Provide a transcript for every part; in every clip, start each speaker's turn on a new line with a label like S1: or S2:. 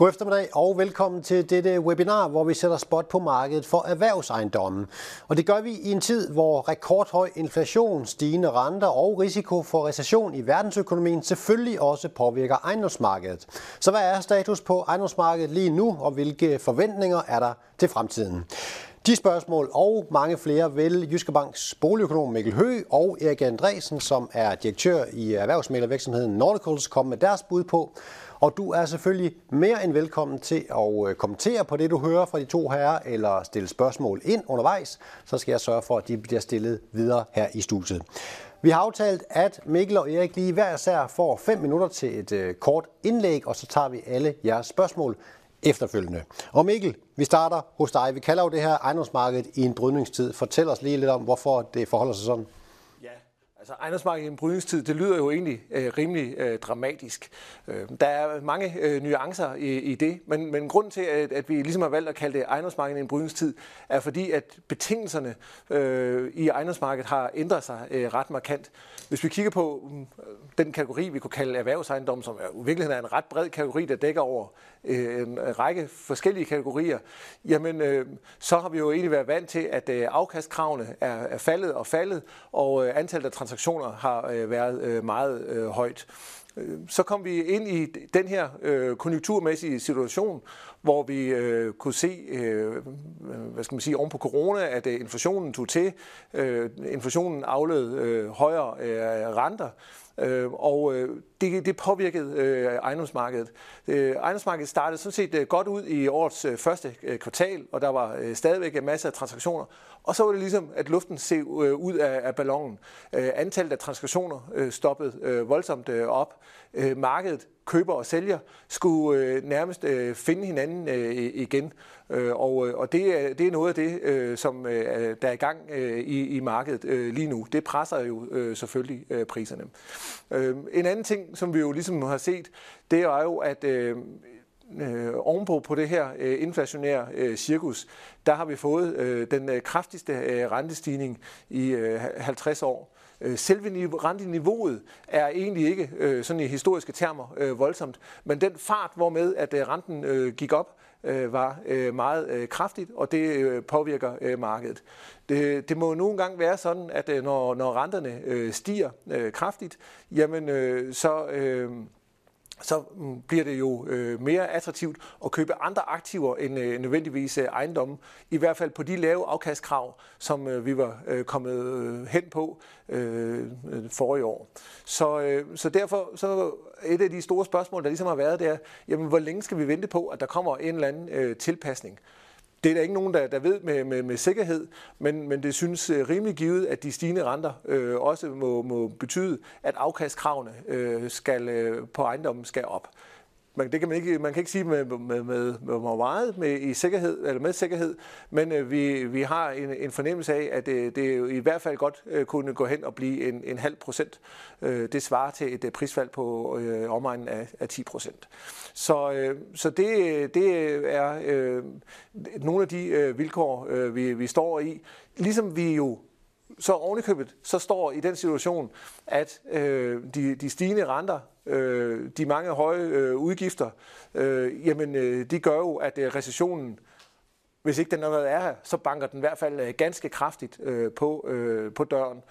S1: God eftermiddag og velkommen til dette webinar, hvor vi sætter spot på markedet for erhvervsejendommen. Og det gør vi i en tid, hvor rekordhøj inflation, stigende renter og risiko for recession i verdensøkonomien selvfølgelig også påvirker ejendomsmarkedet. Så hvad er status på ejendomsmarkedet lige nu, og hvilke forventninger er der til fremtiden? De spørgsmål og mange flere vil Jyske Banks boligøkonom Mikkel Hø og Erik Andresen, som er direktør i erhvervsmælervirksomheden Nordicals, komme med deres bud på. Og du er selvfølgelig mere end velkommen til at øh, kommentere på det, du hører fra de to herrer, eller stille spørgsmål ind undervejs. Så skal jeg sørge for, at de bliver stillet videre her i studiet. Vi har aftalt, at Mikkel og Erik lige hver sær får 5 minutter til et øh, kort indlæg, og så tager vi alle jeres spørgsmål efterfølgende. Og Mikkel, vi starter hos dig. Vi kalder jo det her ejendomsmarkedet i en brydningstid. Fortæl os lige lidt om, hvorfor det forholder sig sådan.
S2: Altså ejendomsmarkedet i en brydningstid, det lyder jo egentlig øh, rimelig øh, dramatisk. Øh, der er mange øh, nuancer i, i det, men, men grunden til, at, at vi ligesom har valgt at kalde det ejendomsmarkedet i en brydningstid, er fordi, at betingelserne øh, i ejendomsmarkedet har ændret sig øh, ret markant. Hvis vi kigger på mm, øh, den kategori, vi kunne kalde erhvervsejendom, som er, i virkeligheden er en ret bred kategori, der dækker over øh, en række forskellige kategorier, jamen øh, så har vi jo egentlig været vant til, at øh, afkastkravene er, er faldet og faldet, og øh, antallet af transaktioner har øh, været øh, meget øh, højt. Så kom vi ind i den her konjunkturmæssige situation, hvor vi øh, kunne se, øh, hvad skal man sige, oven på corona, at øh, inflationen tog til. Øh, inflationen afled øh, højere øh, renter. Øh, og øh, det, det påvirkede øh, ejendomsmarkedet. Øh, ejendomsmarkedet startede sådan set øh, godt ud i årets øh, første øh, kvartal, og der var øh, stadigvæk øh, en masse af transaktioner. Og så var det ligesom, at luften se øh, ud af, af ballonen. Øh, antallet af transaktioner øh, stoppede øh, voldsomt øh, op. Øh, markedet køber og sælger skulle øh, nærmest øh, finde hinanden øh, igen. Øh, og øh, og det, er, det er noget af det, øh, som øh, der er i gang øh, i, i markedet øh, lige nu. Det presser jo øh, selvfølgelig øh, priserne. Øh, en anden ting, som vi jo ligesom har set, det er jo, at øh, øh, ovenpå på det her øh, inflationære øh, cirkus, der har vi fået øh, den øh, kraftigste øh, rentestigning i øh, 50 år. Øh, selve renteniveauet er egentlig ikke øh, sådan i historiske termer øh, voldsomt, men den fart, hvormed at renten gik op, var meget kraftigt, og det påvirker markedet. Det, det må nogle gange være sådan, at når, når renterne stiger kraftigt, jamen så... Øh, så mm, bliver det jo øh, mere attraktivt at købe andre aktiver end øh, nødvendigvis øh, ejendomme. I hvert fald på de lave afkastkrav, som øh, vi var øh, kommet øh, hen på øh, øh, forrige år. Så, øh, så derfor så et af de store spørgsmål, der ligesom har været, det er, jamen, hvor længe skal vi vente på, at der kommer en eller anden øh, tilpasning? Det er der ikke nogen, der, der ved med, med, med sikkerhed, men, men det synes øh, rimelig givet, at de stigende renter øh, også må, må betyde, at afkastkravene øh, skal, øh, på ejendommen skal op man, det kan man, ikke, man kan ikke sige med, med, med, med hvor meget med, i sikkerhed, eller med sikkerhed, men øh, vi, vi har en, en fornemmelse af, at øh, det jo i hvert fald godt øh, kunne gå hen og blive en, en halv procent. Øh, det svarer til et øh, prisfald på øh, omegnen af, af 10 procent. Så, øh, så det, det er øh, nogle af de øh, vilkår, øh, vi, vi står i. Ligesom vi jo så ovenikøbet så står i den situation, at øh, de, de stigende renter, øh, de mange høje øh, udgifter, øh, jamen øh, de gør jo, at øh, recessionen hvis ikke den allerede er her, så banker den i hvert fald øh, ganske kraftigt øh, på, øh, på døren.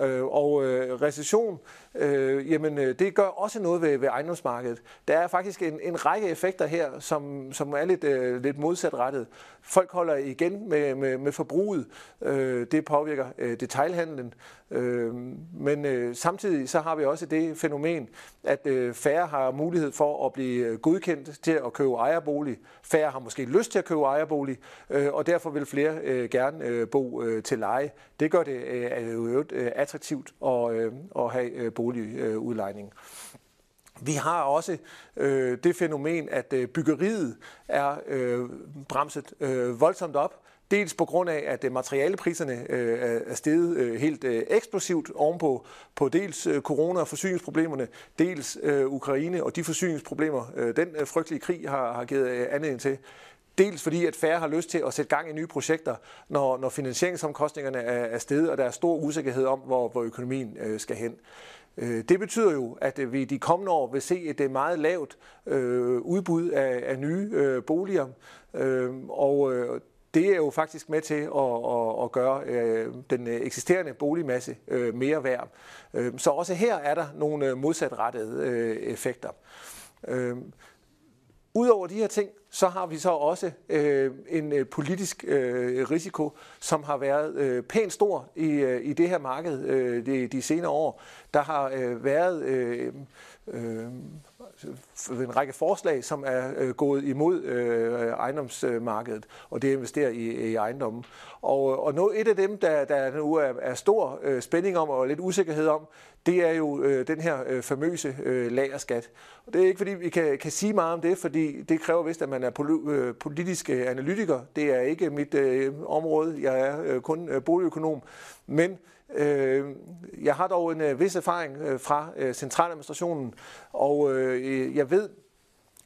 S2: Øh, og øh, recession, øh, jamen øh, det gør også noget ved, ved ejendomsmarkedet. Der er faktisk en, en række effekter her, som, som er lidt, øh, lidt modsatrettet. Folk holder igen med, med, med forbruget. Øh, det påvirker øh, detailhandlen. Øh, men øh, samtidig så har vi også det fænomen, at øh, færre har mulighed for at blive øh, godkendt til at købe ejerbolig. Færre har måske lyst til at købe ejerbolig, Øh, og derfor vil flere øh, gerne øh, bo til leje. Det gør det jo attraktivt at, at have boligudlejning. Vi har også øh, det fænomen, at øh, byggeriet er øh, bremset øh, voldsomt op. Dels på grund af, at materialepriserne øh, er steget øh, helt øh, eksplosivt ovenpå på dels corona- og forsyningsproblemerne, dels Ukraine og de forsyningsproblemer, den frygtelige krig har, har givet anledning til. Dels fordi, at færre har lyst til at sætte gang i nye projekter, når, når finansieringsomkostningerne er, er steget, og der er stor usikkerhed om, hvor, hvor økonomien øh, skal hen. Øh, det betyder jo, at øh, vi de kommende år vil se et øh, meget lavt udbud af, nye boliger, og det er jo faktisk med til at, at, gøre den eksisterende boligmasse mere værd. Så også her er der nogle modsatrettede effekter. Udover de her ting, så har vi så også øh, en øh, politisk øh, risiko, som har været øh, pænt stor i, øh, i det her marked øh, de, de senere år. Der har øh, været øh, øh, en række forslag, som er øh, gået imod øh, ejendomsmarkedet, og det investerer i, i ejendommen. Og, og noget, et af dem, der, der nu er, er stor øh, spænding om og lidt usikkerhed om, det er jo øh, den her øh, famøse øh, lagerskat. Og det er ikke fordi, vi kan, kan sige meget om det, fordi det kræver vist, at man er pol- øh, politisk analytiker. Det er ikke mit øh, område. Jeg er øh, kun øh, boligøkonom. Men Øh, jeg har dog en øh, vis erfaring øh, fra centraladministrationen, og jeg ved,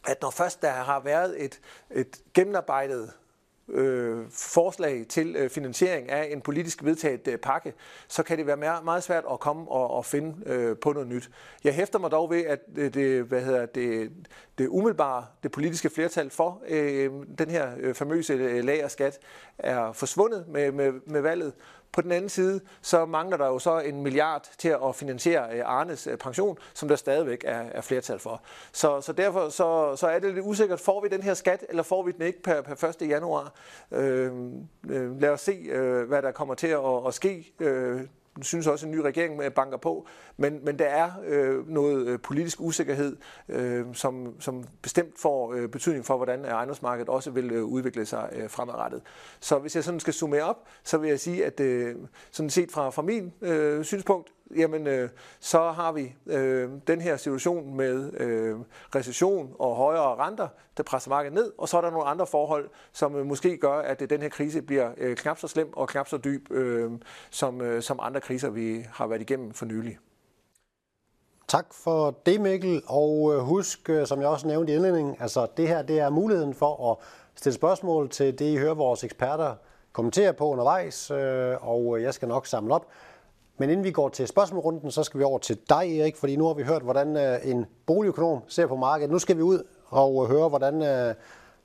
S2: at når først der har været et, et gennemarbejdet øh, forslag til øh, finansiering af en politisk vedtaget øh, pakke, så kan det være meget, meget svært at komme og, og finde øh, på noget nyt. Jeg hæfter mig dog ved, at det, det, hvad hedder det, det umiddelbare, det politiske flertal for øh, den her øh, famøse øh, lagerskat er forsvundet med, med, med valget, på den anden side, så mangler der jo så en milliard til at finansiere øh, Arnes øh, pension, som der stadigvæk er, er flertal for. Så, så derfor så, så er det lidt usikkert, får vi den her skat, eller får vi den ikke per, per 1. januar? Øh, øh, lad os se, øh, hvad der kommer til at, at ske. Øh, synes også, at en ny regering øh, banker på, men, men der er øh, noget øh, politisk usikkerhed, øh, som, som bestemt får øh, betydning for, hvordan øh, ejendomsmarkedet også vil øh, udvikle sig øh, fremadrettet. Så hvis jeg sådan skal summere op, så vil jeg sige, at øh, sådan set fra, fra min øh, synspunkt, jamen øh, så har vi øh, den her situation med øh, recession og højere renter, der presser markedet ned, og så er der nogle andre forhold, som øh, måske gør, at øh, den her krise bliver øh, knap så slem og knap så dyb, øh, som, øh, som andre kriser, vi har været igennem for nylig.
S1: Tak for det, Mikkel. Og øh, husk, øh, som jeg også nævnte i indledningen, altså det her det er muligheden for at stille spørgsmål til det, I hører vores eksperter kommentere på undervejs, øh, og jeg skal nok samle op. Men inden vi går til spørgsmålrunden, så skal vi over til dig, Erik, fordi nu har vi hørt, hvordan en boligøkonom ser på markedet. Nu skal vi ud og høre, hvordan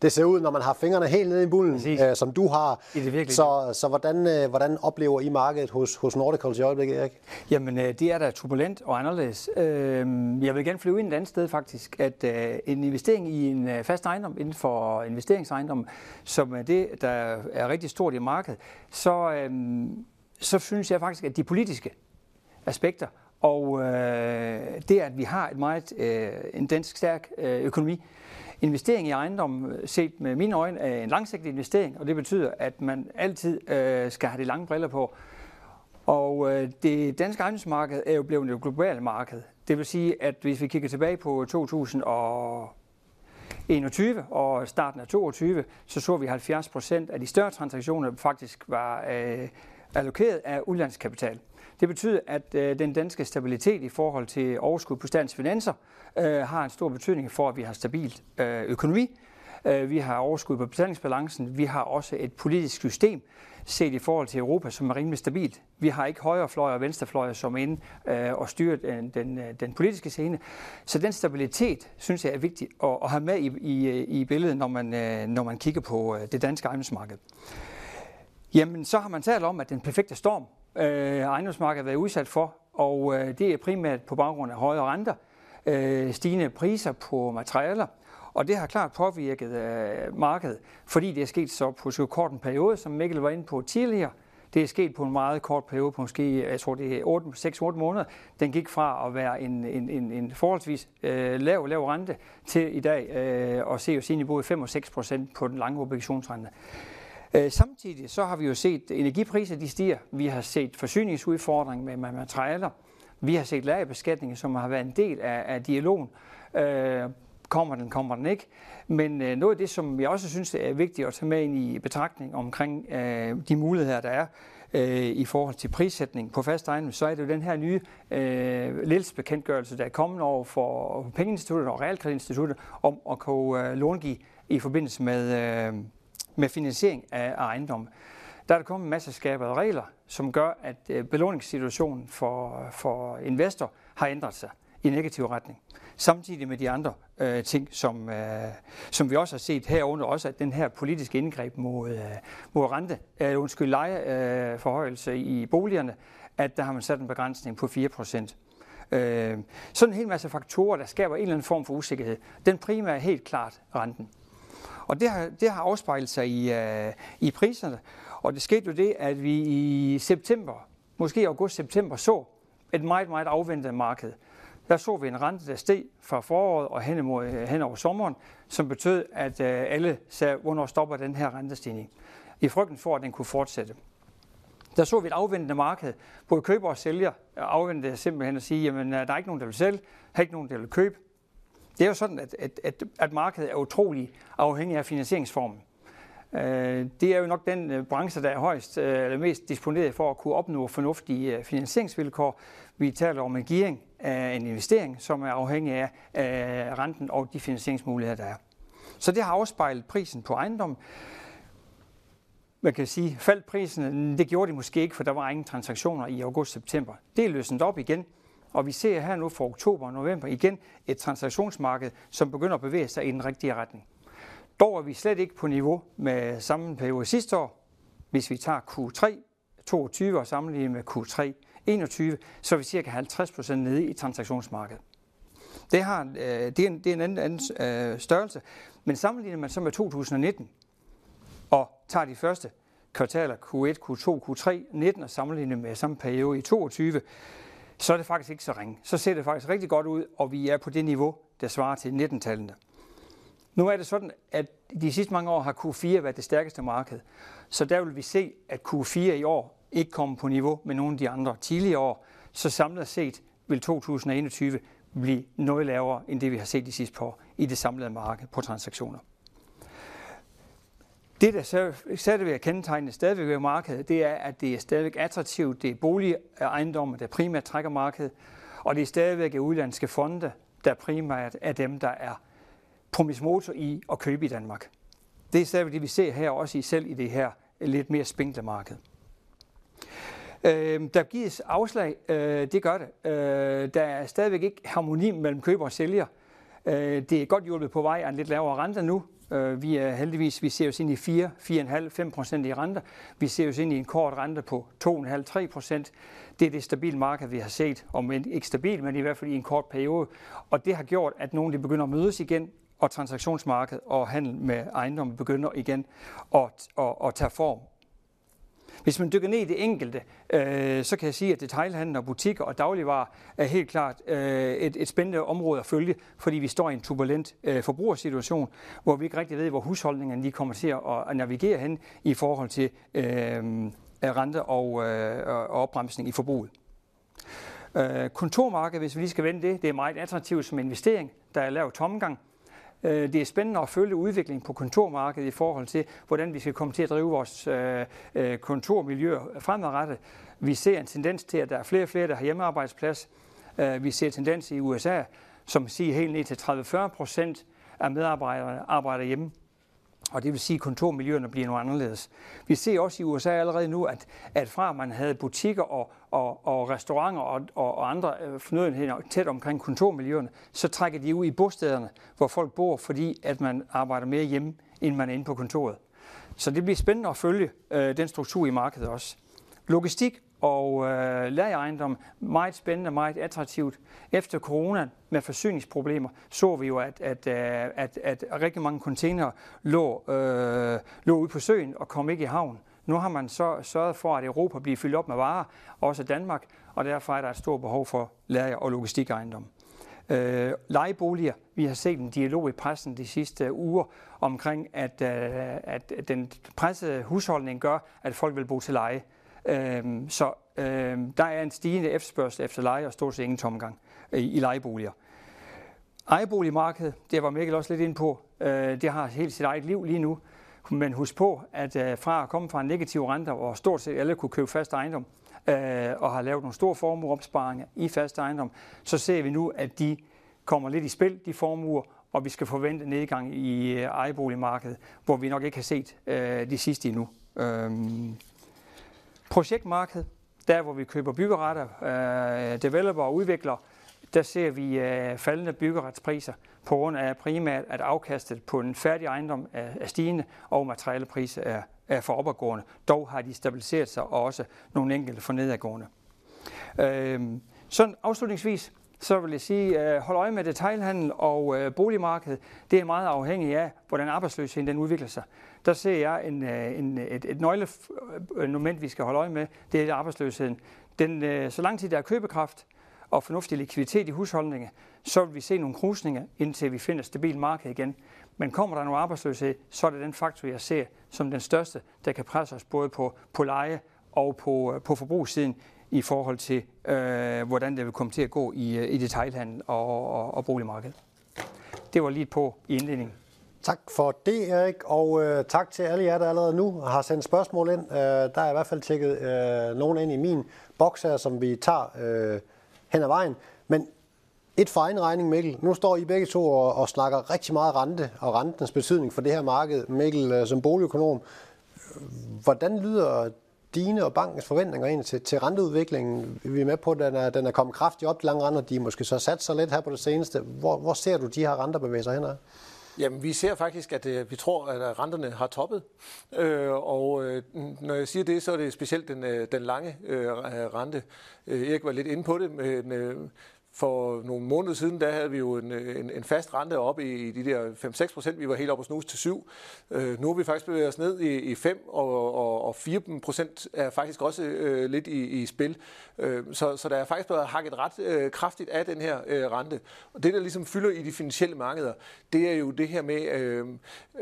S1: det ser ud, når man har fingrene helt nede i bullen, øh, som du har. I det så, så hvordan, øh, hvordan oplever I markedet hos, hos Nordic i øjeblikket, Erik?
S3: Jamen, øh, det er da turbulent og anderledes. Øh, jeg vil gerne flyve ind et andet sted faktisk, at øh, en investering i en øh, fast ejendom inden for investeringsejendom, som er det, der er rigtig stort i markedet, så, øh, så synes jeg faktisk, at de politiske aspekter og øh, det, at vi har et meget øh, en dansk stærk øh, økonomi, investering i ejendom, øh, set med mine øjne, er en langsigtet investering, og det betyder, at man altid øh, skal have de lange briller på. Og øh, det danske ejendomsmarked er jo blevet et globalt marked. Det vil sige, at hvis vi kigger tilbage på 2021 og starten af 2022, så så vi 70 procent af de større transaktioner faktisk var øh, allokeret af udlandskapital. Det betyder, at øh, den danske stabilitet i forhold til overskud på statens finanser øh, har en stor betydning for, at vi har stabilt øh, økonomi. Øh, vi har overskud på betalingsbalancen. Vi har også et politisk system set i forhold til Europa, som er rimelig stabilt. Vi har ikke højrefløj og venstrefløj, som er inde øh, og styrer øh, den, den, den politiske scene. Så den stabilitet, synes jeg, er vigtigt at, at have med i, i, i billedet, når man, øh, når man kigger på øh, det danske ejendomsmarked. Jamen, så har man talt om, at den perfekte storm, øh, ejendomsmarkedet har været udsat for, og øh, det er primært på baggrund af højere renter, øh, stigende priser på materialer, og det har klart påvirket øh, markedet, fordi det er sket så på så kort en periode, som Mikkel var inde på tidligere. Det er sket på en meget kort periode, på måske, jeg tror det er 6-8 måneder. Den gik fra at være en, en, en, en forholdsvis øh, lav, lav rente til i dag øh, at se os ind i både 5 og 6 procent på den lange obligationsrente. Øh, samtidig så har vi jo set, energipriser de stiger. Vi har set forsyningsudfordring med, med materialer. Vi har set lagerbeskatning, som har været en del af, af dialogen. Øh, kommer den, kommer den ikke. Men øh, noget af det, som jeg også synes er vigtigt at tage med ind i betragtning omkring øh, de muligheder, der er øh, i forhold til prissætning på fast ejendom, så er det jo den her nye øh, ledelsesbekendtgørelse, der er kommet over for Pengeinstituttet og Realkreditinstituttet om at kunne øh, långive i forbindelse med øh, med finansiering af ejendom. Der er der kommet en masse skabede regler, som gør, at øh, belåningssituationen for, for investor har ændret sig i negativ retning. Samtidig med de andre øh, ting, som, øh, som vi også har set herunder, også at den her politiske indgreb mod, øh, mod rente, øh, undskyld, lejeforhøjelse øh, i boligerne, at der har man sat en begrænsning på 4%. Øh, sådan en hel masse faktorer, der skaber en eller anden form for usikkerhed. Den primære er helt klart renten. Og det har, det har afspejlet sig i, øh, i priserne. Og det skete jo det, at vi i september, måske august-september, så et meget, meget afventet marked. Der så vi en rente, der steg fra foråret og hen, imod, øh, hen over sommeren, som betød, at øh, alle sagde, hvornår stopper den her rentestigning. I frygten for, at den kunne fortsætte. Der så vi et afventende marked. Både køber og sælger afventede simpelthen at sige, jamen øh, der er ikke nogen, der vil sælge, der er ikke nogen, der vil købe. Det er jo sådan, at, at, at, at markedet er utrolig afhængig af finansieringsformen. Øh, det er jo nok den øh, branche, der er højst øh, eller mest disponeret for at kunne opnå fornuftige øh, finansieringsvilkår. Vi taler om en gearing af en investering, som er afhængig af renten og de finansieringsmuligheder, der er. Så det har afspejlet prisen på ejendom. Man kan sige, faldt prisen, det gjorde de måske ikke, for der var ingen transaktioner i august-september. Det er løsnet op igen, og vi ser her nu for oktober og november igen et transaktionsmarked, som begynder at bevæge sig i den rigtige retning. Dog er vi slet ikke på niveau med samme periode sidste år. Hvis vi tager Q3 22 og sammenligner med Q3 21, så er vi cirka 50% nede i transaktionsmarkedet. Det, har, øh, det, er en, det er en anden, anden øh, størrelse. Men sammenligner man så med 2019 og tager de første kvartaler Q1, Q2, Q3, 19 og sammenligner med samme periode i 22, så er det faktisk ikke så ringe. Så ser det faktisk rigtig godt ud, og vi er på det niveau, der svarer til 19-tallene. Nu er det sådan, at de sidste mange år har Q4 været det stærkeste marked. Så der vil vi se, at Q4 i år ikke kommer på niveau med nogle af de andre tidligere år. Så samlet set vil 2021 blive noget lavere end det, vi har set de sidste par år i det samlede marked på transaktioner. Det, der stadigvæk er kendetegnende stadigvæk ved markedet, det er, at det er stadigvæk attraktivt. Det er boligejendomme, der primært trækker markedet, og det er stadigvæk udlandske fonde, der primært er dem, der er motor i at købe i Danmark. Det er stadigvæk det, vi ser her, også i selv i det her lidt mere spinkle marked. Øh, der gives afslag, øh, det gør det. Øh, der er stadigvæk ikke harmoni mellem køber og sælger. Øh, det er godt hjulpet på vej af en lidt lavere rente nu, Øh, vi er heldigvis, vi ser os ind i 4, 4,5, 5 procent i renter. Vi ser os ind i en kort rente på 2,5, 3 procent. Det er det stabile marked, vi har set, om ikke stabilt, men i hvert fald i en kort periode. Og det har gjort, at nogle de begynder at mødes igen, og transaktionsmarkedet og handel med ejendomme begynder igen at, at, at tage form. Hvis man dykker ned i det enkelte, øh, så kan jeg sige, at detailhandel og butikker og dagligvarer er helt klart øh, et, et spændende område at følge, fordi vi står i en turbulent øh, forbrugersituation, hvor vi ikke rigtig ved, hvor husholdningerne lige kommer til at, at navigere hen i forhold til øh, øh rente og, øh, og opbremsning i forbruget. Øh, kontormarkedet, hvis vi lige skal vende det, det er meget attraktivt som investering. Der er lav tomgang. Øh, det er spændende at følge udviklingen på kontormarkedet i forhold til, hvordan vi skal komme til at drive vores øh, øh kontormiljø fremadrettet. Vi ser en tendens til, at der er flere og flere, der har hjemmearbejdsplads. Øh, vi ser en tendens i USA, som siger helt ned til 30-40 procent af medarbejderne arbejder hjemme og det vil sige, at kontormiljøerne bliver noget anderledes. Vi ser også i USA allerede nu, at, at fra man havde butikker og, og, og restauranter og, og, og andre øh, fornødenheder tæt omkring kontormiljøerne, så trækker de ud i bostederne, hvor folk bor, fordi at man arbejder mere hjemme, end man er inde på kontoret. Så det bliver spændende at følge øh, den struktur i markedet også. Logistik og øh, lagerejendom, meget spændende, meget attraktivt. Efter corona med forsyningsproblemer, så vi jo, at, at, øh, at, at rigtig mange containere lå, øh, lå ude på søen og kom ikke i havn. Nu har man så sørget for, at Europa bliver fyldt op med varer, også Danmark, og derfor er der et stort behov for lager- og logistikejendom. Øh, lejeboliger. Vi har set en dialog i pressen de sidste uger omkring, at, øh, at den pressede husholdning gør, at folk vil bo til leje. Øhm, så øhm, der er en stigende efterspørgsel efter leje og stort set ingen tomgang øh, i, i lejeboliger. Ejeboligmarkedet, det var Mikkel også lidt ind på, øh, det har helt sit eget liv lige nu. Men husk på, at øh, fra at komme fra en negativ rente, hvor stort set alle kunne købe fast ejendom, øh, og har lavet nogle store formueopsparinger i fast ejendom, så ser vi nu, at de kommer lidt i spil, de formuer, og vi skal forvente nedgang i øh, ejeboligmarkedet, hvor vi nok ikke har set øh, de sidste endnu. Øhm, Projektmarked, der hvor vi køber byggeretter, øh, developer og udvikler der ser vi øh, faldende byggeretspriser på grund af primært, at afkastet på en færdig ejendom er, er stigende, og materialepriser er, er for opadgående. Dog har de stabiliseret sig, og også nogle enkelte for nedadgående. Øh, sådan afslutningsvis, så vil jeg sige, øh, hold øje med detailhandel og øh, boligmarkedet. Det er meget afhængigt af, hvordan arbejdsløsheden den udvikler sig. Der ser jeg en, øh, en, et, et nøglemoment, vi skal holde øje med, det er arbejdsløsheden. Den, så lang tid der er købekraft, og fornuftig likviditet i husholdningen, så vil vi se nogle krusninger, indtil vi finder et stabilt marked igen. Men kommer der noget arbejdsløshed, så er det den faktor, jeg ser som den største, der kan presse os både på, på leje og på, på forbrugssiden i forhold til, øh, hvordan det vil komme til at gå i, øh, i detailhandel og, og, og boligmarkedet. Det var lige på i indledningen.
S1: Tak for det, Erik, og øh, tak til alle jer, der allerede nu har sendt spørgsmål ind. Øh, der er i hvert fald tjekket øh, nogen ind i min boks her, som vi tager øh, hen ad vejen. Men et for egen regning, Mikkel. Nu står I begge to og, og snakker rigtig meget rente og rentens betydning for det her marked. Mikkel, øh, som boligøkonom, øh, hvordan lyder dine og bankens forventninger ind til, til renteudviklingen? Vi er med på, at den er, den er kommet kraftigt op, de lange renter. De måske så sat sig lidt her på det seneste. Hvor, hvor ser du de her renter bevæge sig henad?
S2: Jamen, vi ser faktisk, at øh, vi tror, at øh, renterne har toppet. Øh, og øh, når jeg siger det, så er det specielt den, øh, den lange øh, rente. Erik var lidt inde på det, men for nogle måneder siden, der havde vi jo en, en, en fast rente op i, i de der 5-6 procent. Vi var helt oppe og snus til 7. Øh, nu har vi faktisk bevæget os ned i, i 5, og, og, og 4 procent er faktisk også øh, lidt i, i spil. Øh, så, så der er faktisk blevet hakket ret øh, kraftigt af den her øh, rente. Og det, der ligesom fylder i de finansielle markeder, det er jo det her med... Øh,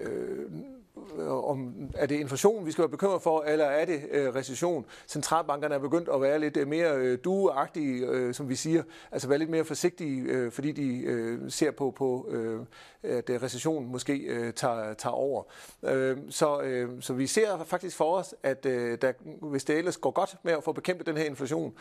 S2: øh, Øh, om er det inflation, vi skal være bekymret for, eller er det øh, recession? Centralbankerne er begyndt at være lidt øh, mere øh, dueagtige, øh, som vi siger, altså være lidt mere forsigtige, øh, fordi de øh, ser på, på øh, at øh, recession måske øh, tager, tager over. Øh, så, øh, så vi ser faktisk for os, at øh, der, hvis det ellers går godt med at få bekæmpet den her inflation,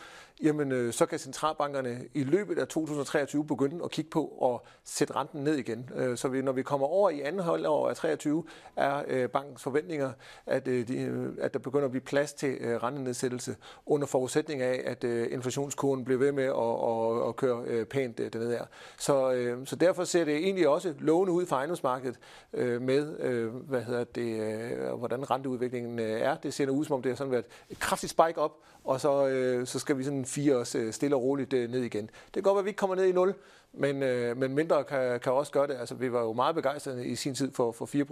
S2: jamen øh, så kan centralbankerne i løbet af 2023 begynde at kigge på at sætte renten ned igen. Øh, så vi, når vi kommer over i anden halvår af 23, er øh, bankens forventninger, at, øh, de, øh, at der begynder at blive plads til øh, rentenedsættelse under forudsætning af, at øh, inflationskurven bliver ved med at, at, at køre øh, pænt øh, dernede her. Så, øh, så derfor ser det egentlig også lovende ud for ejendomsmarkedet øh, med, øh, hvad hedder det, øh, hvordan renteudviklingen øh, er. Det ser ud som om det har sådan været et kraftigt spike op, og så, øh, så skal vi sådan fire os øh, stille og roligt øh, ned igen. Det kan godt være, at vi ikke kommer ned i nul, men, øh, men mindre kan, kan også gøre det. Altså, vi var jo meget begejstrede i sin tid for, for 4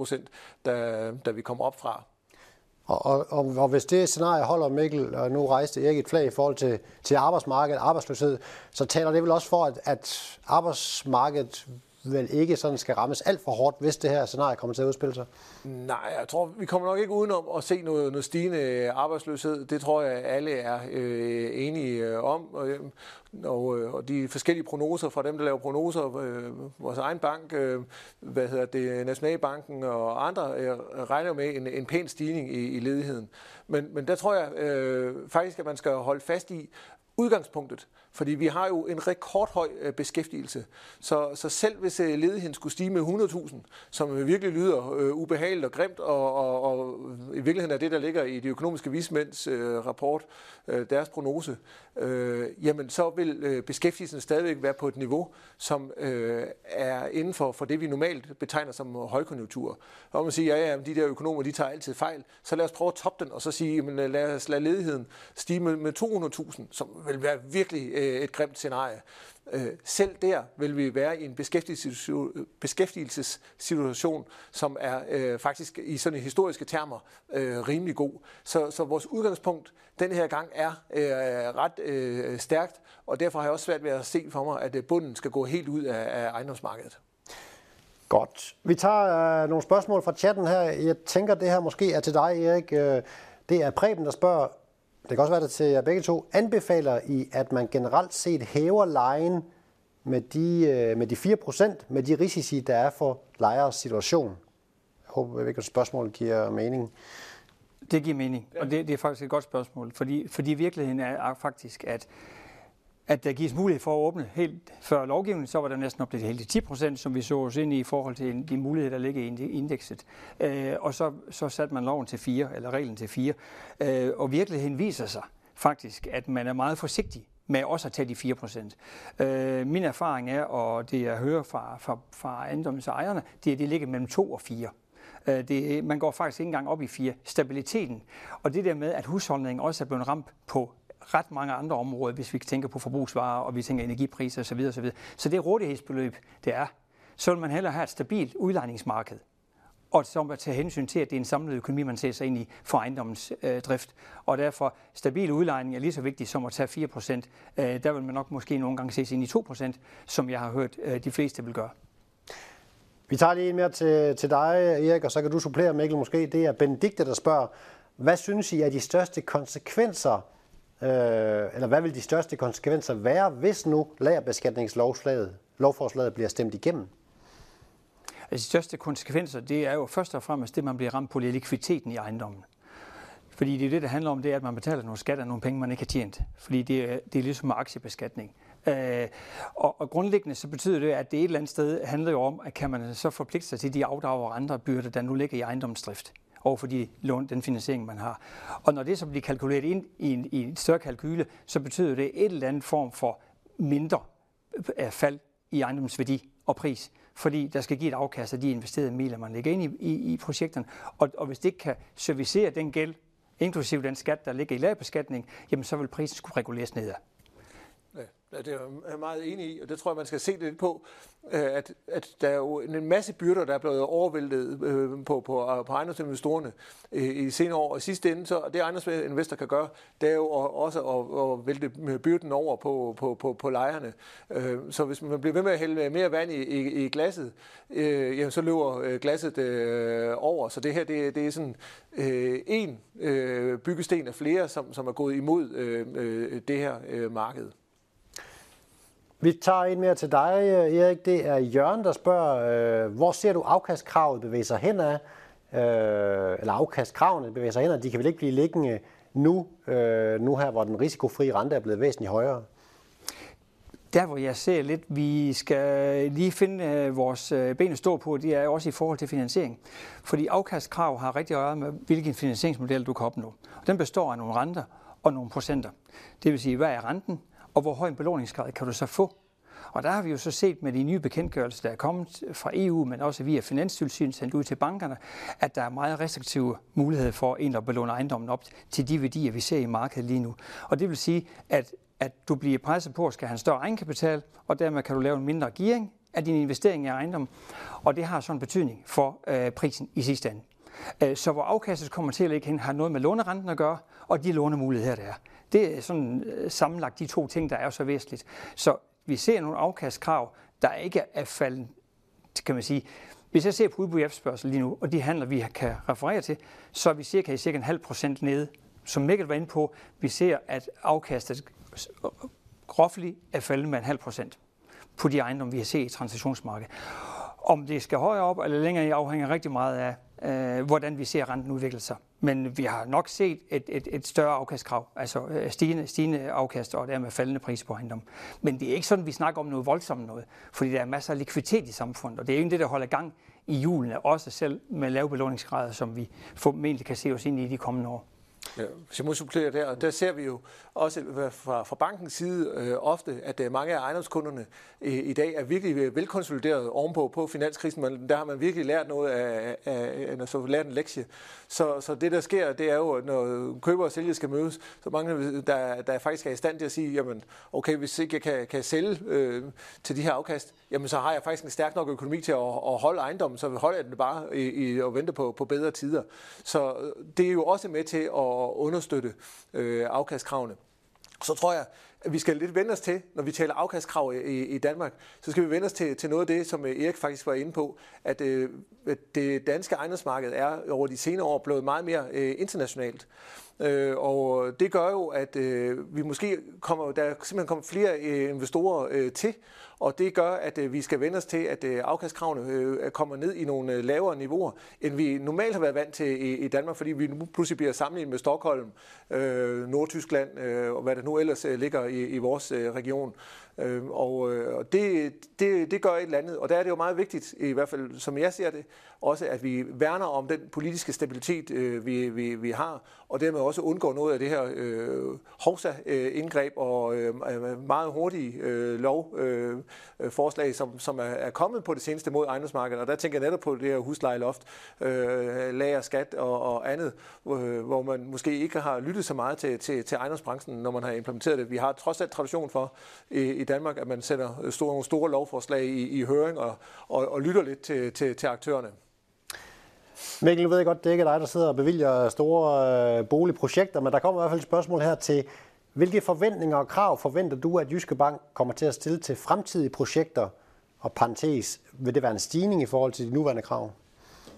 S2: da, øh, da vi kom op fra.
S1: Og, og, og, og hvis det scenarie holder Mikkel, og nu rejste Erik et flag i forhold til, til arbejdsmarkedet, arbejdsløshed, så taler det vel også for, at, at arbejdsmarkedet vel ikke sådan skal rammes alt for hårdt, hvis det her scenarie kommer til at udspille sig?
S2: Nej, jeg tror, vi kommer nok ikke udenom at se noget, noget stigende øh, arbejdsløshed. Det tror jeg, alle er øh, enige øh, om. Og, øh, og, og de forskellige prognoser fra dem, der laver prognoser, øh, vores egen bank, øh, hvad hedder det, Nationalbanken og andre, øh, regner med en, en pæn stigning i, i ledigheden. Men, men der tror jeg øh, faktisk, at man skal holde fast i, udgangspunktet. Fordi vi har jo en rekordhøj øh, beskæftigelse. Så, så selv hvis øh, ledigheden skulle stige med 100.000, som virkelig lyder øh, ubehageligt og grimt, og, og, og i virkeligheden er det, der ligger i de økonomiske vismænds øh, rapport, øh, deres prognose, øh, jamen så vil øh, beskæftigelsen stadigvæk være på et niveau, som øh, er inden for, for det, vi normalt betegner som højkonjunktur. Og man siger, ja, ja, de der økonomer, de tager altid fejl, så lad os prøve at toppe den, og så sige, jamen, øh, lad os lade ledigheden stige med, med 200.000, som vil være virkelig Øh, et grimt scenarie. Øh, selv der vil vi være i en beskæftigelsessituation, som er øh, faktisk i sådan historiske termer rimelig god. Så, så vores udgangspunkt den her gang er ret stærkt, og derfor har jeg også svært ved at se for mig, at bunden skal gå helt ud af, af ejendomsmarkedet.
S1: Godt. Vi tager øh, nogle spørgsmål fra chatten her. Jeg tænker, det her måske er til dig, Erik. Øh, det er Preben, der spørger, det kan også være det til jer begge to, anbefaler I, at man generelt set hæver lejen med de, øh, med de 4%, med de risici, der er for lejers situation? Jeg håber, at spørgsmål giver mening.
S3: Det giver mening, og det, det er faktisk et godt spørgsmål, fordi, fordi virkeligheden er faktisk, at at der gives mulighed for at åbne helt før lovgivningen, så var der næsten op til hele 10 procent, som vi så os ind i i forhold til de muligheder, der ligger i indekset. Øh, og så, så satte man loven til 4, eller reglen til 4. Øh, og virkeligheden viser sig faktisk, at man er meget forsigtig med også at tage de 4 procent. Øh, min erfaring er, og det jeg hører fra, fra, fra ejendomsejerne, det er, at det ligger mellem 2 og 4. Øh, det, man går faktisk ikke engang op i 4. Stabiliteten. Og det der med, at husholdningen også er blevet ramt på ret mange andre områder, hvis vi tænker på forbrugsvarer, og vi tænker energipriser osv. osv. Så det rådighedsbeløb, det er, så vil man hellere have et stabilt udlejningsmarked og så at tage hensyn til, at det er en samlet økonomi, man ser sig ind i for ejendommens øh, drift. Og derfor stabil udlejning er lige så vigtigt som at tage 4%. Øh, der vil man nok måske nogle gange se sig ind i 2%, som jeg har hørt øh, de fleste vil gøre.
S1: Vi tager lige en mere til, til dig, Erik, og så kan du supplere, Mikkel, måske. Det er Benedikte, der spørger, hvad synes I er de største konsekvenser, øh, eller hvad vil de største konsekvenser være, hvis nu lagerbeskatningslovforslaget lovforslaget bliver stemt igennem?
S3: Altså, de største konsekvenser, det er jo først og fremmest det, man bliver ramt på likviditeten i ejendommen. Fordi det er det, det handler om, det er, at man betaler nogle skat af nogle penge, man ikke har tjent. Fordi det er, det er ligesom med aktiebeskatning. Øh, og, og grundlæggende så betyder det, at det et eller andet sted handler jo om, at kan man så forpligte sig til de afdrag og andre byrder, der nu ligger i ejendomsdrift over for de lån, den finansiering, man har. Og når det så bliver kalkuleret ind i en, i en større kalkyle, så betyder det et eller andet form for mindre øh, øh, fald i ejendomsværdi og pris fordi der skal give et afkast af de investerede midler, man lægger ind i, i, i projekterne. Og, og hvis det ikke kan servicere den gæld, inklusive den skat, der ligger i lagerbeskatning, jamen så vil prisen skulle reguleres nedad.
S2: Ja, det er jeg meget enig i, og det tror jeg, man skal se lidt på, øh, at, at der er jo en masse byrder, der er blevet overvæltet øh, på, på, øh, på ejendomsinvestorerne i senere år. Og sidste ende, så det ejendomsinvestor kan gøre, det er jo også at, at vælte byrden over på, på, på, på lejerne. Så hvis man bliver ved med at hælde mere vand i, i, i glasset, jamen, så løber glasset over. Så det her, det, det er sådan en byggesten af flere, som, som er gået imod det her marked.
S1: Vi tager en mere til dig, øh, Erik. Det er Jørgen, der spørger, øh, hvor ser du afkastkravet bevæge sig hen af? Øh, eller afkastkravene bevæger sig hen af. De kan vel ikke blive liggende nu, øh, nu her, hvor den risikofri rente er blevet væsentligt højere?
S3: Der, hvor jeg ser lidt, vi skal lige finde øh, vores øh, ben at stå på, det er også i forhold til finansiering. Fordi afkastkrav har rigtig at med, hvilken finansieringsmodel du kan opnå. Den består af nogle renter og nogle procenter. Det vil sige, hvad er renten? Og hvor høj en belåningsgrad kan du så få? Og der har vi jo så set med de nye bekendtgørelser, der er kommet fra EU, men også via Finanstilsynet sendt ud til bankerne, at der er meget restriktive muligheder for en at belåne ejendommen op til de værdier, vi ser i markedet lige nu. Og det vil sige, at, at du bliver presset på at skal have en større egenkapital, og dermed kan du lave en mindre gearing af din investering i ejendom, og det har sådan en betydning for øh, prisen i sidste ende. Øh, så hvor afkastet kommer til at ligge hen, har noget med lånerenten at gøre, og de lånemuligheder, der er. Det er sådan øh, sammenlagt de to ting, der er så væsentligt. Så vi ser nogle afkastkrav, der ikke er faldet, kan man sige, hvis jeg ser på udbud efterspørgsel lige nu, og de handler, vi kan referere til, så er vi cirka i cirka en halv procent nede. Som Mikkel var inde på, vi ser, at afkastet groftligt er faldet med en halv procent på de ejendomme, vi har set i transitionsmarkedet. Om det skal højere op eller længere, afhænger rigtig meget af, øh, hvordan vi ser renten udvikle sig. Men vi har nok set et, et, et større afkastkrav, altså øh, stigende, stigende afkast og dermed faldende pris på ejendom. Men det er ikke sådan, vi snakker om noget voldsomt noget, fordi der er masser af likviditet i samfundet, og det er jo det, der holder gang i julene, også selv med lave belåningsgrader, som vi formentlig kan se os ind i de kommende år.
S2: Ja, hvis jeg må supplere der, der ser vi jo også fra, fra bankens side øh, ofte, at øh, mange af ejendomskunderne øh, i dag er virkelig velkonsolideret ovenpå på finanskrisen, men der har man virkelig lært noget af, af, af så altså lært en lektie. Så, så det der sker, det er jo, når køber og sælger skal mødes, så mange der, der faktisk er i stand til at sige, jamen okay, hvis ikke jeg kan, kan sælge øh, til de her afkast, jamen så har jeg faktisk en stærk nok økonomi til at, at holde ejendommen, så holder jeg den bare i, i, og venter på, på bedre tider. Så øh, det er jo også med til at understøtte øh, afkastkravene. Så tror jeg, at vi skal lidt vende os til, når vi taler afkastkrav i, i Danmark, så skal vi vende os til, til noget af det, som øh, Erik faktisk var inde på, at, øh, det danske ejendomsmarked er over de senere år blevet meget mere øh, internationalt. Øh, og det gør jo, at øh, vi måske kommer, der simpelthen kommer flere øh, investorer øh, til, og det gør, at øh, vi skal vende os til, at øh, afkastkravene øh, kommer ned i nogle lavere niveauer, end vi normalt har været vant til i, Danmark, fordi vi nu pludselig bliver sammenlignet med Stockholm, Nordtyskland og hvad der nu ellers ligger i, i vores region. Øhm, øh, og og det, det, det gør et eller andet, og der er det jo meget vigtigt, i hvert fald som jeg ser det, også at vi værner om den politiske stabilitet, øh, vi, vi, vi har, og dermed også undgår noget af det her øh, hovsa-indgreb og øh, øh meget hurtige øh, lovforslag, øh, øh som, som er, er kommet på det seneste mod ejendomsmarkedet. Og der tænker jeg netop på det her huslejeloft, øh, lager, skat og, og andet, øh, hvor man måske ikke har lyttet så meget til, til, til ejendomsbranchen, når man har implementeret det. Vi har trods alt tradition for i, i Danmark, at man sender store, nogle store lovforslag i, i høring og, og, og lytter lidt til, til, til aktørerne.
S1: Mikkel, nu ved jeg godt, det ikke dig, der sidder og bevilger store øh, boligprojekter, men der kommer i hvert fald et spørgsmål her til, hvilke forventninger og krav forventer du, at Jyske Bank kommer til at stille til fremtidige projekter, og parentes, vil det være en stigning i forhold til de nuværende krav?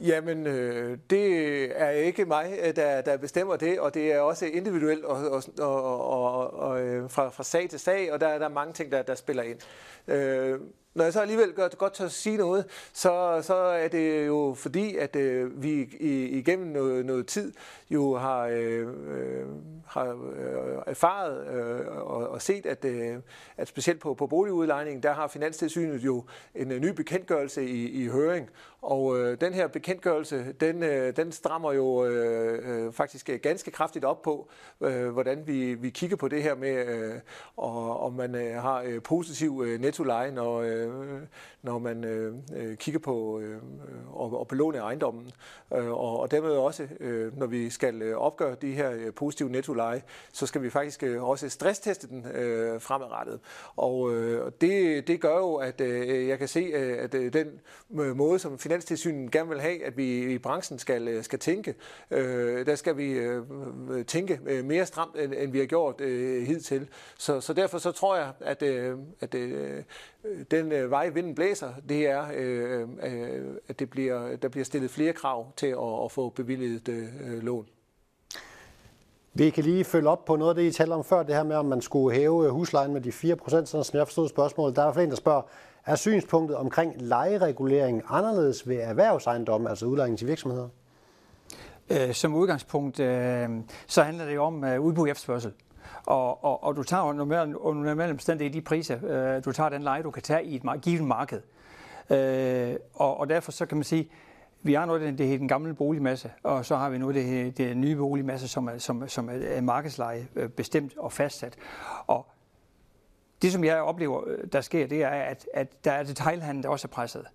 S2: Jamen, øh, det er ikke mig, øh, der, der bestemmer det, og det er også individuelt og, og, og, og, og, øh, fra, fra sag til sag, og der, der er mange ting, der, der spiller ind. Øh, når jeg så alligevel gør det godt til at sige noget, så, så er det jo fordi, at øh, vi i, igennem noget, noget tid jo har, øh, øh har erfaret øh, og, og set, at, øh, at specielt på, på boligudlejningen, der har Finanstilsynet jo en ny bekendtgørelse i, i høring. Og øh, den her bekendtgørelse, den, øh, den strammer jo øh, øh, faktisk øh, ganske kraftigt op på, øh, hvordan vi, vi kigger på det her med, øh, og, om man øh, har øh, positiv øh, nettoleje, når, øh, når man øh, øh kigger på øh, og, og belåne ejendommen. Øh, og, og dermed også, øh, når vi skal øh, opgøre de her øh, positive nettoleje, så skal vi faktisk øh, også stressteste den øh, fremadrettet. Og øh, det, det gør jo, at øh, jeg kan se, at øh, den måde, som Finanstilsynet gerne vil have, at vi i branchen skal, øh, skal tænke, øh, der skal vi øh, øh tænke øh, mere stramt, end, end vi har gjort øh, hidtil. Så, så derfor så tror jeg, at, øh, at øh, den øh, vej vinden blæser, det er, øh, øh, at det bliver, der bliver stillet flere krav til at, at få bevilget øh, lån.
S1: Vi kan lige følge op på noget af det, I talte om før, det her med, om man skulle hæve øh, huslejen med de 4 procent, sådan som jeg forstod spørgsmålet. Der er flere, der spørger, er synspunktet omkring lejeregulering anderledes ved erhvervsejendomme, altså udlejning til virksomheder?
S3: Øh, som udgangspunkt, øh, så handler det jo om udbud udbud efterspørgsel. Og, og, og du tager under normale omstændigheder de priser, du tager den leje, du kan tage i et givet marked. Og, og derfor så kan man sige, vi har noget det hedder den gamle boligmasse, og så har vi nu det, det nye boligmasse, som er, som, som er markedsleje øh, bestemt og fastsat. Og det, som jeg oplever, øh, der sker, det er, at, at der er detailhandlen, der også er presset.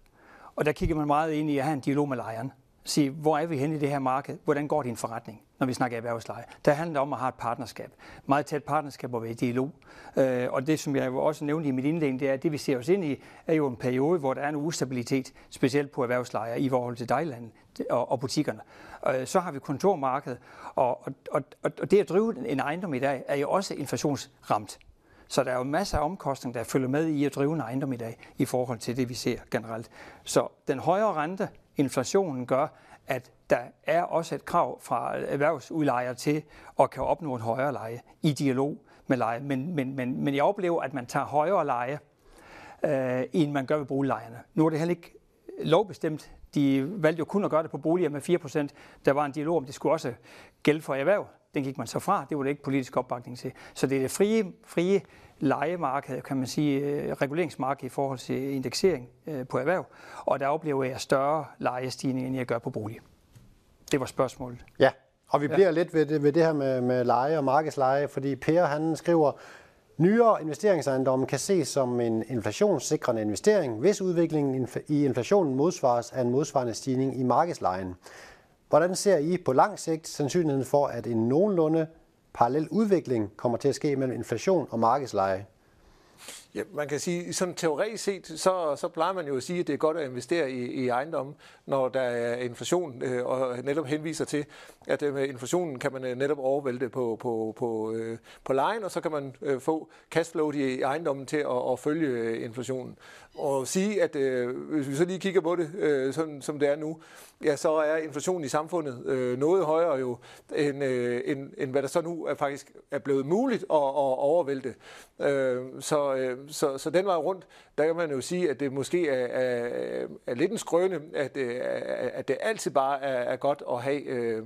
S3: Og der kigger man meget ind i at have en dialog med lejeren sige, hvor er vi henne i det her marked? Hvordan går din forretning, når vi snakker erhvervsleje? Der handler det om at have et partnerskab. Meget tæt partnerskab og være i dialog. Øh, og det, som jeg også nævnte i mit indlæg, det er, at det, vi ser os ind i, er jo en periode, hvor der er en ustabilitet, specielt på erhvervsleje i forhold til dejlandet og, og butikkerne. Øh, så har vi kontormarkedet, og, og, og, og det at drive en ejendom i dag er jo også inflationsramt. Så der er jo masser af omkostninger, der følger med i at drive en ejendom i dag, i forhold til det, vi ser generelt. Så den højere rente inflationen gør, at der er også et krav fra erhvervsudlejere til at kan opnå en højere leje i dialog med leje. Men, men, men, men jeg oplever, at man tager højere leje, øh, end man gør ved boliglejerne. Nu er det heller ikke lovbestemt. De valgte jo kun at gøre det på boliger med 4% Der var en dialog om, det skulle også gælde for erhverv. Den gik man så fra. Det var det ikke politisk opbakning til. Så det er det frie, frie lejemarked, kan man sige, øh, reguleringsmarked i forhold til indeksering øh, på erhverv, og der oplever jeg større lejestigning, end jeg gør på bolig. Det var spørgsmålet.
S1: Ja, og vi bliver ja. lidt ved det, ved det her med, med leje og markedsleje, fordi Per han skriver, Nyere investeringsejendomme kan ses som en inflationssikrende investering, hvis udviklingen i inflationen modsvares af en modsvarende stigning i markedslejen. Hvordan ser I på lang sigt sandsynligheden for, at en nogenlunde parallel udvikling kommer til at ske mellem inflation og markedsleje?
S2: Ja, man kan sige, sådan teoretisk set, så, så plejer man jo at sige, at det er godt at investere i, i ejendommen, når der er inflation, øh, og netop henviser til, at øh, med inflationen kan man øh, netop overvælte på, på, på, øh, på lejen, og så kan man øh, få cashflow i ejendommen til at, at følge øh, inflationen. Og sige, at øh, hvis vi så lige kigger på det, øh, sådan som det er nu, ja, så er inflationen i samfundet øh, noget højere jo, end, øh, end, end hvad der så nu er faktisk er blevet muligt at, at overvælte. Øh, så, øh, så, så den vej rundt, der kan man jo sige, at det måske er, er, er lidt en skrøne, at, øh, at det altid bare er, er godt at have øh,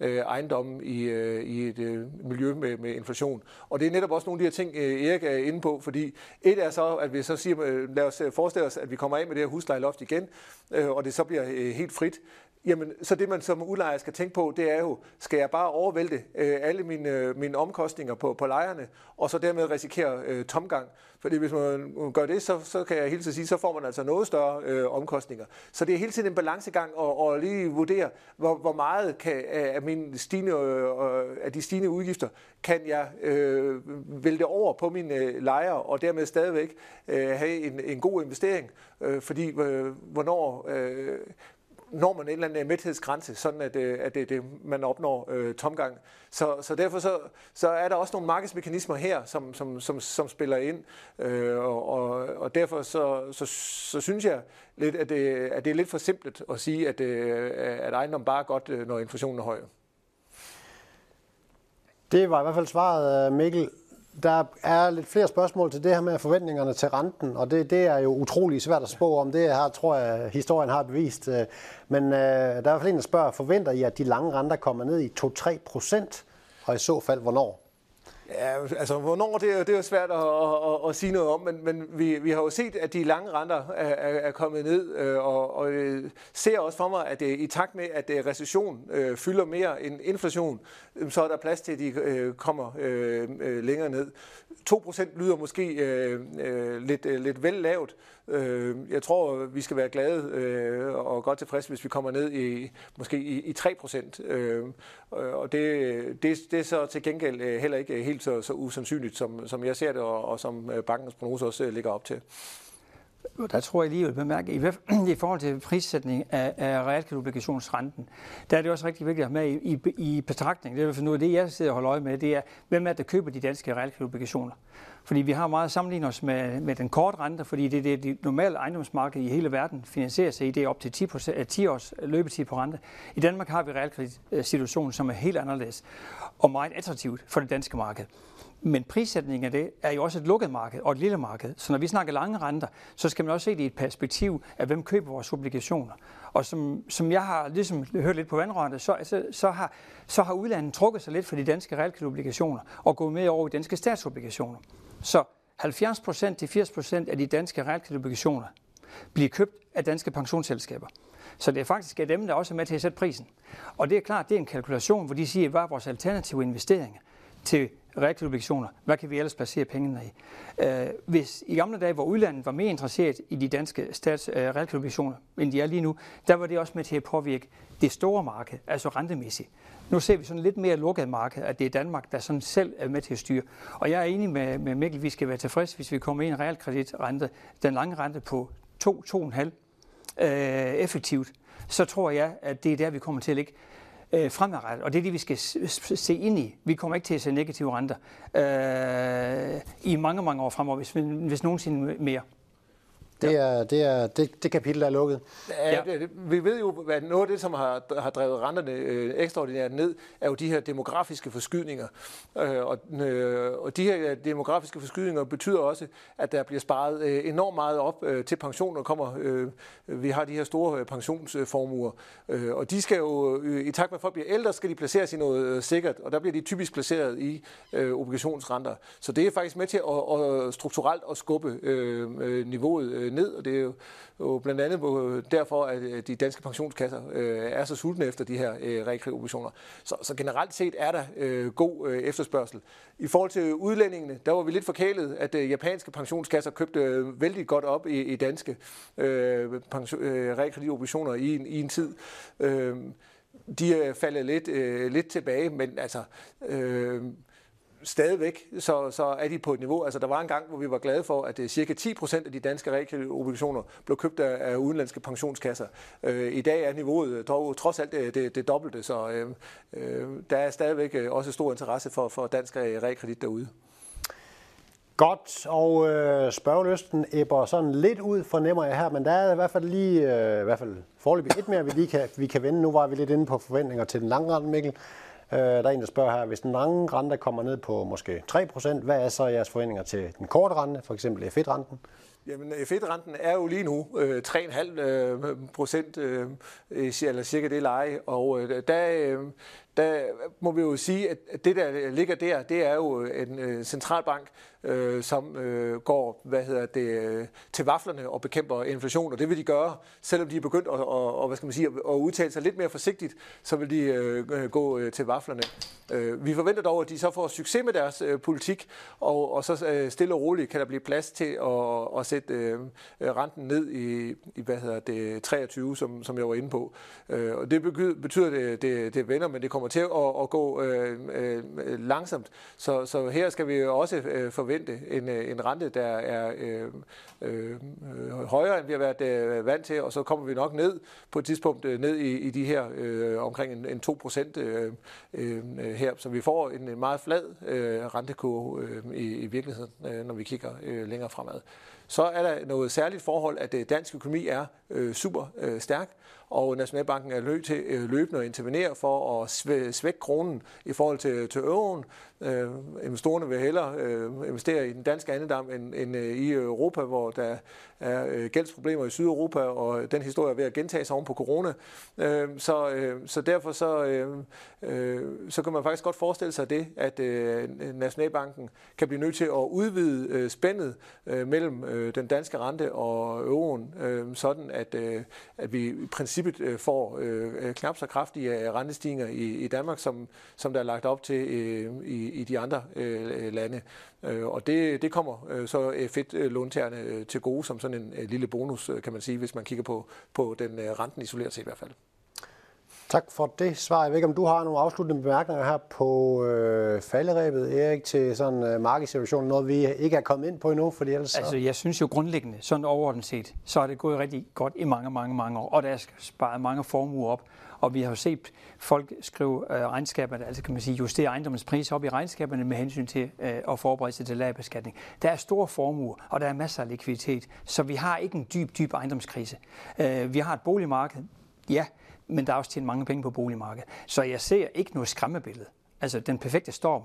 S2: øh, ejendommen i, øh, i et øh, miljø med, med inflation. Og det er netop også nogle af de her ting, øh, Erik er inde på, fordi et er så, at vi så siger, lad os forestille os, at vi kommer af med det her huslejeloft igen, øh, og det så bliver helt frit. Jamen, så det man som udlejer skal tænke på, det er jo, skal jeg bare overvælte øh, alle mine, øh, mine omkostninger på, på lejerne, og så dermed risikere øh, tomgang? Fordi hvis man gør det, så, så kan jeg hele tiden sige, så får man altså noget større øh, omkostninger. Så det er hele tiden en balancegang at, og lige vurdere, hvor, hvor meget kan, af, mine stigende, øh, øh, af de stigende udgifter kan jeg øh, vælte over på mine øh, lejere, og dermed stadigvæk øh, have en, en god investering. Øh, fordi øh, hvornår... Øh, når man en eller anden mæthedsgrænse, sådan at, øh, at det, det, man opnår øh, tomgang. Så, så derfor så, så er der også nogle markedsmekanismer her, som, som, som, som spiller ind, øh, og, og, og derfor så, så, så synes jeg lidt, at det, at det er lidt for simpelt at sige, at, øh, at ejendom bare er godt, øh, når inflationen er høj.
S1: Det var i hvert fald svaret, Mikkel der er lidt flere spørgsmål til det her med forventningerne til renten, og det, det er jo utrolig svært at spå om. Det her tror jeg, historien har bevist. Øh, men øh, der er i hvert fald en, der spørger, forventer I, at de lange renter kommer ned i 2-3 procent? Og i så fald, hvornår?
S2: Ja, altså hvornår, det er, det er jo svært at, at, at sige noget om, men, men vi, vi har jo set, at de lange renter er, er, er kommet ned, øh, og, og øh, ser også for mig, at det, i takt med, at det, recession øh, fylder mere end inflation, så er der plads til, at de øh, kommer øh, øh længere ned. 2% lyder måske øh, øh, lidt, øh, lidt vel lavt. Øh, jeg tror, vi skal være glade øh, og godt tilfredse, hvis vi kommer ned i måske i, i 3%. Øh, og det, det, det er så til gengæld øh, heller ikke helt så, så usandsynligt, som, som jeg ser det, og, og som øh, bankens prognose også øh, ligger op til.
S3: Der tror jeg lige, jeg vil bemærke, i, i forhold til prissætning af, af realkreditobligationsrenten, der er det også rigtig vigtigt at have med i, i, i betragtning. Det er noget af det, jeg sidder og holder øje med, det er, hvem er det, der køber de danske realkreditobligationer. Fordi vi har meget sammenlignet os med, med den korte rente, fordi det er det, det normale ejendomsmarked i hele verden finansierer sig i, det er op til 10, 10 års løbetid på rente. I Danmark har vi realkreditsituationen, som er helt anderledes og meget attraktivt for det danske marked. Men prissætningen af det er jo også et lukket marked og et lille marked. Så når vi snakker lange renter, så skal man også se det i et perspektiv af, hvem køber vores obligationer. Og som, som jeg har ligesom hørt lidt på vandrørene, så, så, så, har, så har udlandet trukket sig lidt for de danske realkreditobligationer og gået med over i danske statsobligationer. Så 70% til 80% af de danske realkreditobligationer bliver købt af danske pensionsselskaber. Så det er faktisk er dem, der også er med til at sætte prisen. Og det er klart, det er en kalkulation, hvor de siger, hvad er vores alternative investeringer til realkreditobligationer. Hvad kan vi ellers placere pengene i? Øh, hvis i gamle dage, hvor udlandet var mere interesseret i de danske stats øh, realkreditobligationer, end de er lige nu, der var det også med til at påvirke det store marked, altså rentemæssigt. Nu ser vi sådan lidt mere lukket marked, at det er Danmark, der sådan selv er med til at styre. Og jeg er enig med, med Mikkel, vi skal være tilfredse, hvis vi kommer ind i en realkreditrente, den lange rente på 2-2,5 øh, effektivt, så tror jeg, at det er der, vi kommer til at ligge øh, fremadrettet. Og det er det, vi skal se ind i. Vi kommer ikke til at se negative renter øh, i mange, mange år fremover, hvis, hvis nogensinde mere.
S1: Det, er, det, er, det, det kapitel er lukket.
S2: Ja, vi ved jo, at noget af det, som har, har drevet renterne øh, ekstraordinært ned, er jo de her demografiske forskydninger. Øh, og, øh, og de her demografiske forskydninger betyder også, at der bliver sparet øh, enormt meget op øh, til pensioner. Kommer, øh, vi har de her store øh, pensionsformuer, øh, og de skal jo, øh, i takt med at folk bliver ældre, skal de placeres i noget øh, sikkert, og der bliver de typisk placeret i øh, obligationsrenter. Så det er faktisk med til at, at strukturelt at skubbe øh, øh niveauet øh, ned, og det er jo, jo blandt andet derfor, at øh, de danske pensionskasser øh, er så sultne efter de her øh, realkreditobligationer. Så, så generelt set er der øh, god øh, efterspørgsel. I forhold til udlændingene, der var vi lidt forkælet, at øh, japanske pensionskasser købte øh, vældig godt op i, i danske øh, pension, øh, realkreditobligationer i, i en tid. Øh, de øh, er faldet lidt, øh, lidt tilbage, men altså... Øh, stadigvæk, så, så er de på et niveau. Altså, der var en gang, hvor vi var glade for, at øh, cirka 10% af de danske realkreditobligationer blev købt af, af udenlandske pensionskasser. Øh, I dag er niveauet øh, dog trods alt det, det, det dobbelte, så øh, øh, der er stadigvæk også stor interesse for, for dansk realkredit derude.
S1: Godt, og øh, spørgeløsten æbber sådan lidt ud, fornemmer jeg her, men der er i hvert fald lige, øh, i hvert fald forløbig et mere, vi lige kan, vi kan vende. Nu var vi lidt inde på forventninger til den lange rente, Mikkel. Øh, der er en, der spørger her, hvis den lange rente kommer ned på måske 3%, hvad er så jeres forventninger til den korte rente, for eksempel F1-renten?
S2: Jamen, F1-renten er jo lige nu øh, 3,5 øh, procent, øh, eller cirka det leje, og øh, der, øh, der må vi jo sige, at det, der ligger der, det er jo en øh, centralbank, øh, som øh, går hvad hedder det, øh, til vaflerne og bekæmper inflation, og det vil de gøre, selvom de er begyndt at, og, og, hvad skal man sige, at udtale sig lidt mere forsigtigt, så vil de øh, øh gå til vaflerne. Vi forventer dog, at de så får succes med deres politik, og, og så stille og roligt kan der blive plads til at, at sætte renten ned i, i hvad hedder det, 23, som, som jeg var inde på. Og det betyder, det, det, det vender, men det kommer til at, at gå øh, øh, langsomt. Så, så her skal vi også øh, forvente en, øh, en rente, der er øh, øh, højere, end vi har været øh, vant til, og så kommer vi nok ned på et tidspunkt øh, ned i, i de her øh, omkring en, en 2 procent øh, øh, her. Så vi får en, en meget flad øh, rentekurve øh, i, i virkeligheden, øh, når vi kigger øh, længere fremad. Så er der noget særligt forhold, at øh, dansk økonomi er øh, super øh, stærk, og Nationalbanken er nødt til øh, løbende at intervenere for at svække kronen i forhold til, til euroen. Øh, investorerne vil hellere øh, investere i den danske andedam end, end øh, i Europa, hvor der er øh, gældsproblemer i Sydeuropa, og den historie er ved at gentage sig oven på corona. Øh, så, øh, så derfor så, øh, øh, så kan man faktisk godt forestille sig det, at øh, Nationalbanken kan blive nødt til at udvide øh, spændet øh, mellem øh, den danske rente og euroen, øh, sådan at, øh, at vi i princippet øh, får øh, knap så kraftige øh, rentestigninger i, i Danmark, som, som der er lagt op til øh, i, i de andre øh, lande. Øh, og det, det kommer øh, så øh, fedt låntagerne øh, til gode som sådan en øh, lille bonus, øh, kan man sige, hvis man kigger på, på den øh, renten isoleret set i hvert fald.
S1: Tak for det svar. Jeg ved ikke, om du har nogle afsluttende bemærkninger her på øh, falderæbet, Erik, til sådan øh, markedssituationen, noget vi ikke er kommet ind på endnu, fordi ellers...
S3: Altså, jeg synes jo grundlæggende, sådan overordnet set, så er det gået rigtig godt i mange, mange, mange år, og der er sparet mange formuer op. Og vi har jo set folk skrive øh, regnskaberne, altså kan man sige, justere ejendommens pris op i regnskaberne med hensyn til øh, at forberede sig til lagerbeskatning. Der er store formuer, og der er masser af likviditet, så vi har ikke en dyb, dyb ejendomskrise. Øh, vi har et boligmarked, ja, men der er også tjent mange penge på boligmarkedet. Så jeg ser ikke noget skræmmebillede. Altså den perfekte storm,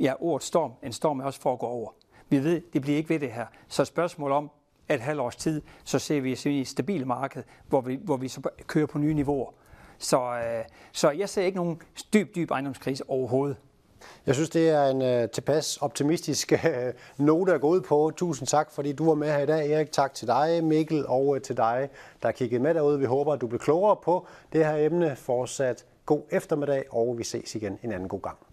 S3: ja, ordet storm, en storm er også for at gå over. Vi ved, det bliver ikke ved det her. Så spørgsmål om et halvt års tid, så ser vi et stabilt marked, hvor vi, hvor vi så kører på nye niveauer. Så, øh, så jeg ser ikke nogen dyb, dyb ejendomskrise overhovedet.
S1: Jeg synes, det er en uh, tilpas optimistisk uh, note at gå ud på. Tusind tak, fordi du var med her i dag, Erik. Tak til dig, Mikkel, og uh, til dig, der kiggede med derude. Vi håber, at du bliver klogere på det her emne. Fortsat god eftermiddag, og vi ses igen en anden god gang.